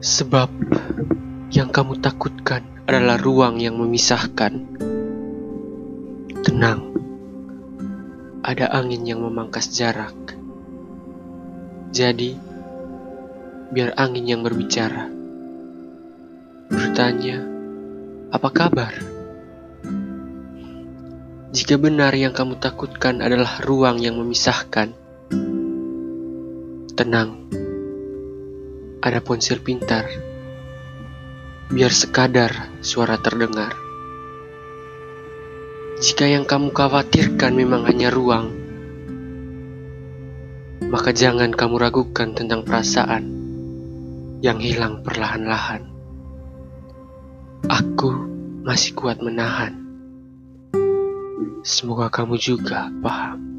Sebab yang kamu takutkan adalah ruang yang memisahkan. Tenang, ada angin yang memangkas jarak. Jadi, biar angin yang berbicara. Bertanya, apa kabar? Jika benar yang kamu takutkan adalah ruang yang memisahkan, tenang, ada ponsel pintar. Biar sekadar suara terdengar. Jika yang kamu khawatirkan memang hanya ruang, maka jangan kamu ragukan tentang perasaan yang hilang perlahan-lahan. Aku masih kuat menahan. Semoga kamu juga paham.